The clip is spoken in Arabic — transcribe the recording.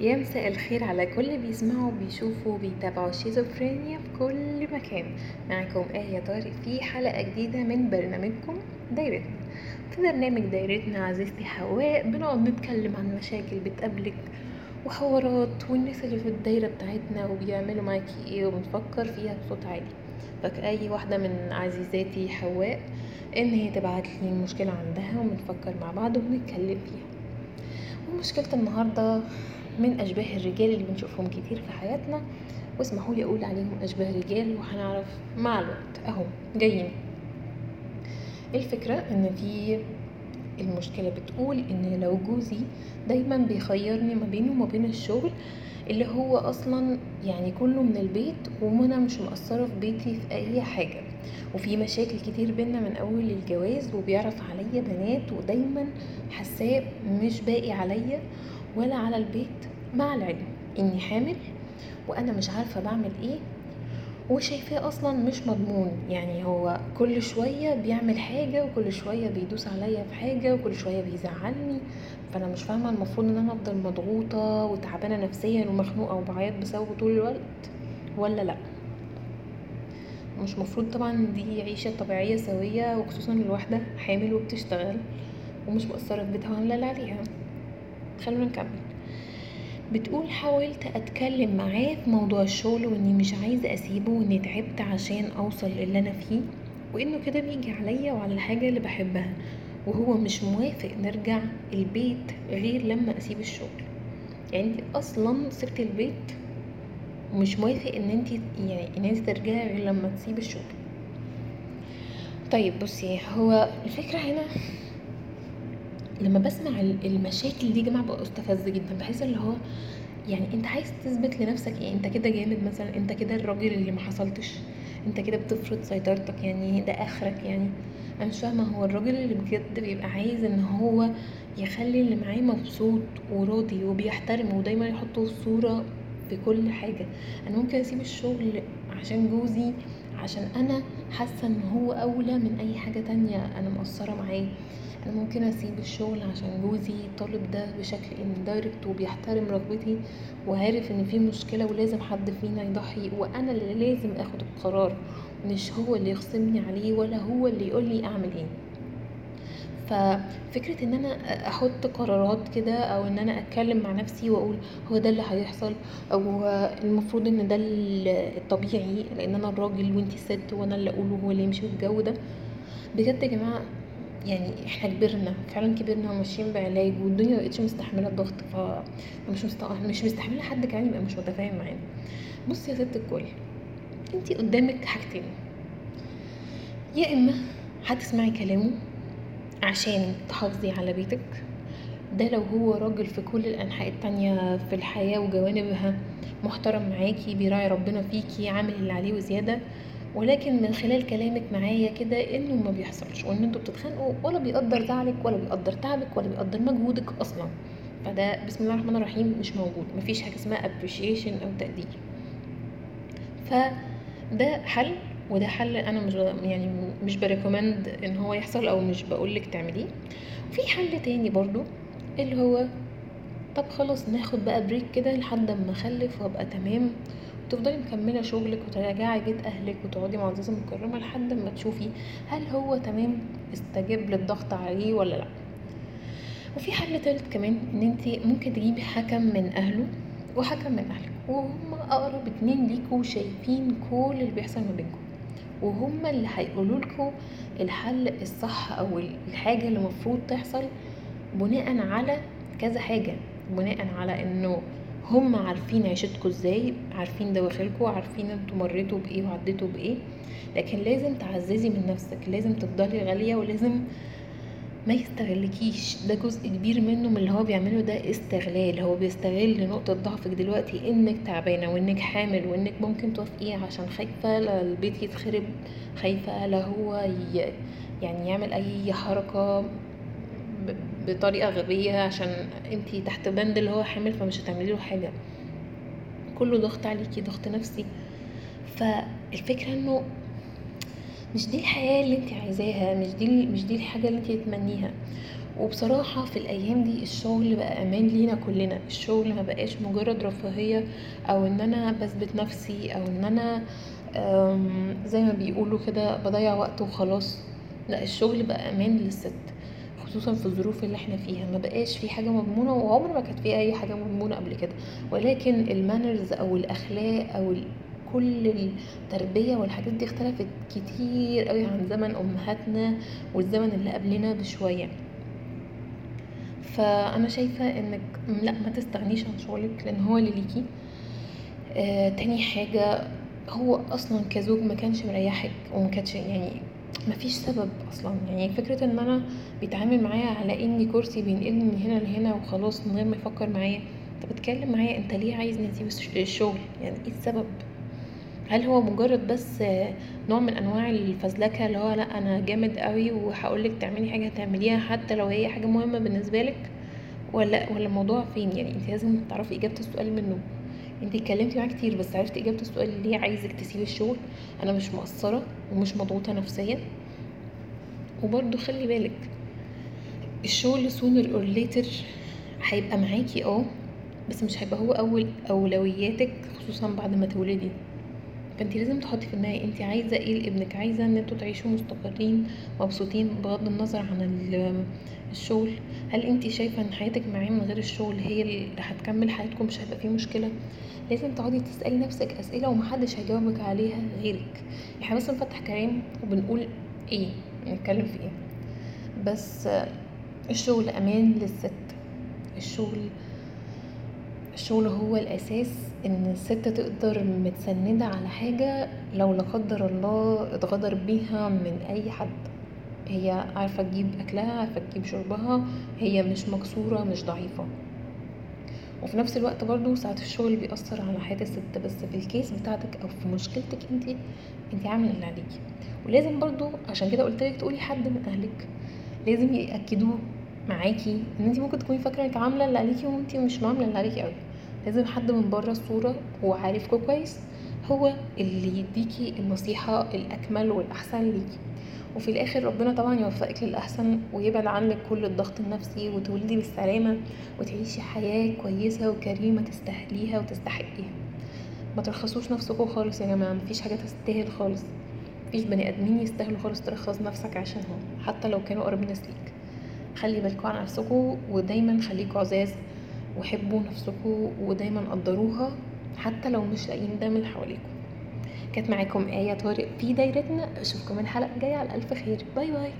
يا مساء الخير على كل بيسمعوا بيشوفوا بيتابعوا شيزوفرينيا في كل مكان. معكم آية طارق في حلقة جديدة من برنامجكم دايرتنا. في برنامج دايرتنا عزيزتي حواء بنقعد نتكلم عن مشاكل بتقابلك وحوارات والناس اللي في الدايرة بتاعتنا وبيعملوا معاكي إيه وبنفكر فيها بصوت عالي. فكأي واحدة من عزيزاتي حواء إن هي تبعت لي المشكلة عندها وبنفكر مع بعض وبنتكلم فيها. ومشكلة النهاردة من أشباه الرجال اللي بنشوفهم كتير في حياتنا. واسمحوا لي أقول عليهم أشباه رجال وهنعرف مع الوقت. أهو جايين. الفكرة إن في المشكلة بتقول إن لو جوزي دايما بيخيرني ما بينه وما بين الشغل اللي هو أصلا يعني كله من البيت وأنا مش مقصرة في بيتي في أي حاجة. وفي مشاكل كتير بينا من أول الجواز وبيعرف عليا بنات ودايما حساه مش باقي عليا ولا على البيت. مع العلم إني حامل وأنا مش عارفة بعمل إيه وشايفاه أصلا مش مضمون. يعني هو كل شوية بيعمل حاجة وكل شوية بيدوس عليا في حاجة وكل شوية بيزعلني. فأنا مش فاهمة المفروض إن أنا أفضل مضغوطة وتعبانة نفسيا ومخنوقة وبعيط بسببه طول الوقت ولا لأ. مش مفروض طبعا دي عيشة طبيعية سوية وخصوصا الواحدة حامل وبتشتغل ومش مقصرة في بيتها وعاملة اللي عليها. خلونا نكمل. بتقول حاولت أتكلم معاه في موضوع الشغل وإني مش عايزة أسيبه وإني تعبت عشان أوصل للي أنا فيه وإنه كده بيجي عليا وعلى الحاجة اللي بحبها وهو مش موافق نرجع البيت غير لما أسيب الشغل. يعني انت أصلا سبت البيت ومش موافق إن انت يعني إن انت ترجعي غير لما تسيب الشغل. طيب بصي هو الفكرة هنا لما بسمع المشاكل دي جماعة ببقى استفز جدا. بحس اللي هو يعني أنت عايز تثبت لنفسك إيه؟ أنت كده جامد مثلا أنت كده الراجل اللي ما حصلتش. أنت كده بتفرض سيطرتك يعني ده آخرك يعني. أنا مش فاهمة هو الراجل اللي بجد بيبقى عايز إن هو يخلي اللي معاه مبسوط وراضي وبيحترمه ودايما يحطه في صورة في كل حاجة. أنا ممكن أسيب الشغل عشان جوزي عشان أنا حاسة إن هو أولى من أي حاجة تانية. أنا مقصرة معاه. أنا ممكن أسيب الشغل عشان جوزي طالب ده بشكل اندايركت وبيحترم رغبتي وعارف إن في مشكلة ولازم حد فينا يضحي وأنا اللي لازم آخد القرار. مش هو اللي يخصمني عليه ولا هو اللي يقول لي أعمل إيه. ففكرة إن أنا أحط قرارات كده أو إن أنا أتكلم مع نفسي وأقول هو ده اللي هيحصل أو المفروض إن ده الطبيعي لأن أنا الراجل وانتي الست وأنا اللي أقوله هو اللي يمشي في الجو ده. بجد يا جماعة يعني إحنا كبرنا فعلا كبرنا وماشيين بعلاج والدنيا مبقتش مستحملة الضغط ف مش مست... مش مستحملة حد كمان يبقى مش متفاهم معانا. بصي يا ست الكل انتي قدامك حاجتين. يا إما هتسمعي كلامه عشان تحافظي على بيتك. ده لو هو راجل في كل الأنحاء التانية في الحياة وجوانبها محترم معاكي بيراعي ربنا فيكي عامل اللي عليه وزيادة. ولكن من خلال كلامك معايا كده إنه ما بيحصلش وإن أنتوا بتتخانقوا ولا بيقدر زعلك ولا بيقدر تعبك ولا بيقدر مجهودك أصلا. فده بسم الله الرحمن الرحيم مش موجود مفيش حاجة اسمها appreciation أو تقدير. فده حل وده حل أنا مش يعني مش بريكومند إن هو يحصل أو مش بقولك تعمليه. وفي حل تاني برضو اللي هو طب خلاص ناخد بقى بريك كده لحد ما أخلف وأبقى تمام. تفضلي مكملة شغلك وترجعي بيت أهلك وتقعدي معززه مكرمه لحد ما تشوفي هل هو تمام استجاب للضغط عليه ولا لأ. وفي حل تالت كمان إن أنت ممكن تجيبي حكم من أهله وحكم من أهلك وهم أقرب اتنين ليكوا شايفين كل اللي بيحصل ما بينكم وهم اللي هيقولوا لكم الحل الصح أو الحاجة اللي المفروض تحصل بناء على كذا حاجة. بناء على إنه هم عارفين عيشتكم إزاي عارفين دواخلكم عارفين أنتوا مريتوا بإيه وعديتوا بإيه. لكن لازم تعززي من نفسك لازم تفضلي غالية ولازم ما يستغلكيش. ده جزء كبير منه من اللي هو بيعمله ده استغلال. هو بيستغل نقطة ضعفك دلوقتي إنك تعبانة وإنك حامل وإنك ممكن توافقيه عشان خايفة لا البيت يتخرب خايفة لا هو يعني يعمل أي حركة بطريقة غبية عشان انتي تحت بند اللي هو حامل فمش هتعملي له حاجة. كله ضغط عليكي ضغط نفسي. فالفكرة إنه مش دي الحياة اللي انت عايزاها مش دي مش دي الحاجة اللي انت تتمنيها. وبصراحة في الأيام دي الشغل بقى أمان لينا كلنا. الشغل ما بقاش مجرد رفاهية أو إن أنا بثبت نفسي أو إن أنا زي ما بيقولوا كده بضيع وقت وخلاص. لا الشغل بقى أمان للست خصوصا في الظروف اللي إحنا فيها. ما بقاش في حاجة مضمونة وعمر ما كانت في أي حاجة مضمونة قبل كده. ولكن المانرز أو الأخلاق أو ال- كل التربية والحاجات دي اختلفت كتير قوي عن زمن أمهاتنا والزمن اللي قبلنا بشوية. فأنا شايفة إنك لأ ما تستغنيش عن شغلك لأن هو اللي ليكي. آه تاني حاجة هو أصلا كزوج ما كانش مريحك وما كانش يعني ما فيش سبب أصلا. يعني فكرة إن أنا بيتعامل معايا على إني كرسي بينقلني من هنا لهنا وخلاص من غير ما يفكر معايا. طب اتكلم معايا أنت ليه عايزني الش- الشغل؟ يعني إيه السبب؟ هل هو مجرد بس نوع من أنواع الفزلكة اللي هو لأ أنا جامد قوي وهقولك تعملي حاجة تعمليها حتى لو هي حاجة مهمة بالنسبة لك؟ ولا ولا الموضوع فين؟ يعني انت لازم تعرفي إجابة السؤال منه. انت اتكلمتي معاه كتير بس عرفتي إجابة السؤال ليه عايزك تسيبي الشغل. أنا مش مقصرة ومش مضغوطة نفسيا. وبرضه خلي بالك الشغل sooner or later هيبقى معاكي آه بس مش هيبقى هو أول أولوياتك خصوصا بعد ما تولدي. فانت لازم تحطي في دماغك انت عايزة إيه لابنك؟ عايزة ان أنتوا تعيشوا مستقرين مبسوطين بغض النظر عن ال- الشغل. هل انت شايفة ان حياتك معاه من غير الشغل هي اللي هتكمل حياتكم؟ مش هيبقى فيه مشكلة. لازم تقعدي تسألي نفسك أسئلة ومحدش هيجاوبك عليها غيرك. إحنا بس بنفتح كلام وبنقول إيه نتكلم في إيه. بس الشغل أمان للست. الشغل الشغل هو الأساس إن الست تقدر متسندة على حاجة لو لا قدر الله اتغدر بيها من أي حد. هي عارفة تجيب أكلها عارفة تجيب شربها هي مش مكسورة مش ضعيفة. وفي نفس الوقت برضو ساعات الشغل بيأثر على حياة الست بس في الكيس بتاعتك أو في مشكلتك أنت أنت عاملة اللي عليكي. ولازم برضو عشان كده قلتلك تقولي حد من أهلك. لازم يأكدوه معاكي إن أنت ممكن تكوني فاكرة إنك عاملة اللي عليكي وأنت مش عاملة اللي عليكي قوي لازم حد من بره الصورة هو عارفكوا كويس هو اللي يديكي النصيحة الأكمل والأحسن ليكي. وفي الآخر ربنا طبعا يوفقك للأحسن ويبعد عنك كل الضغط النفسي وتولدي بالسلامة وتعيشي حياة كويسة وكريمة تستاهليها وتستحقيها. ما ترخصوش نفسكم خالص يا جماعة مفيش حاجة تستاهل خالص. مفيش بني آدمين يستاهلوا خالص ترخص نفسك عشانهم حتى لو كانوا قريب ناس ليك خلي بالكوا على نفسكوا ودايما خليكوا عزاز وحبوا نفسكوا ودايما قدروها حتى لو مش لاقيين ده من حواليكوا. كانت معاكم آية طارق في دايرتنا. أشوفكم الحلقة الجاية على ألف خير. باي باي.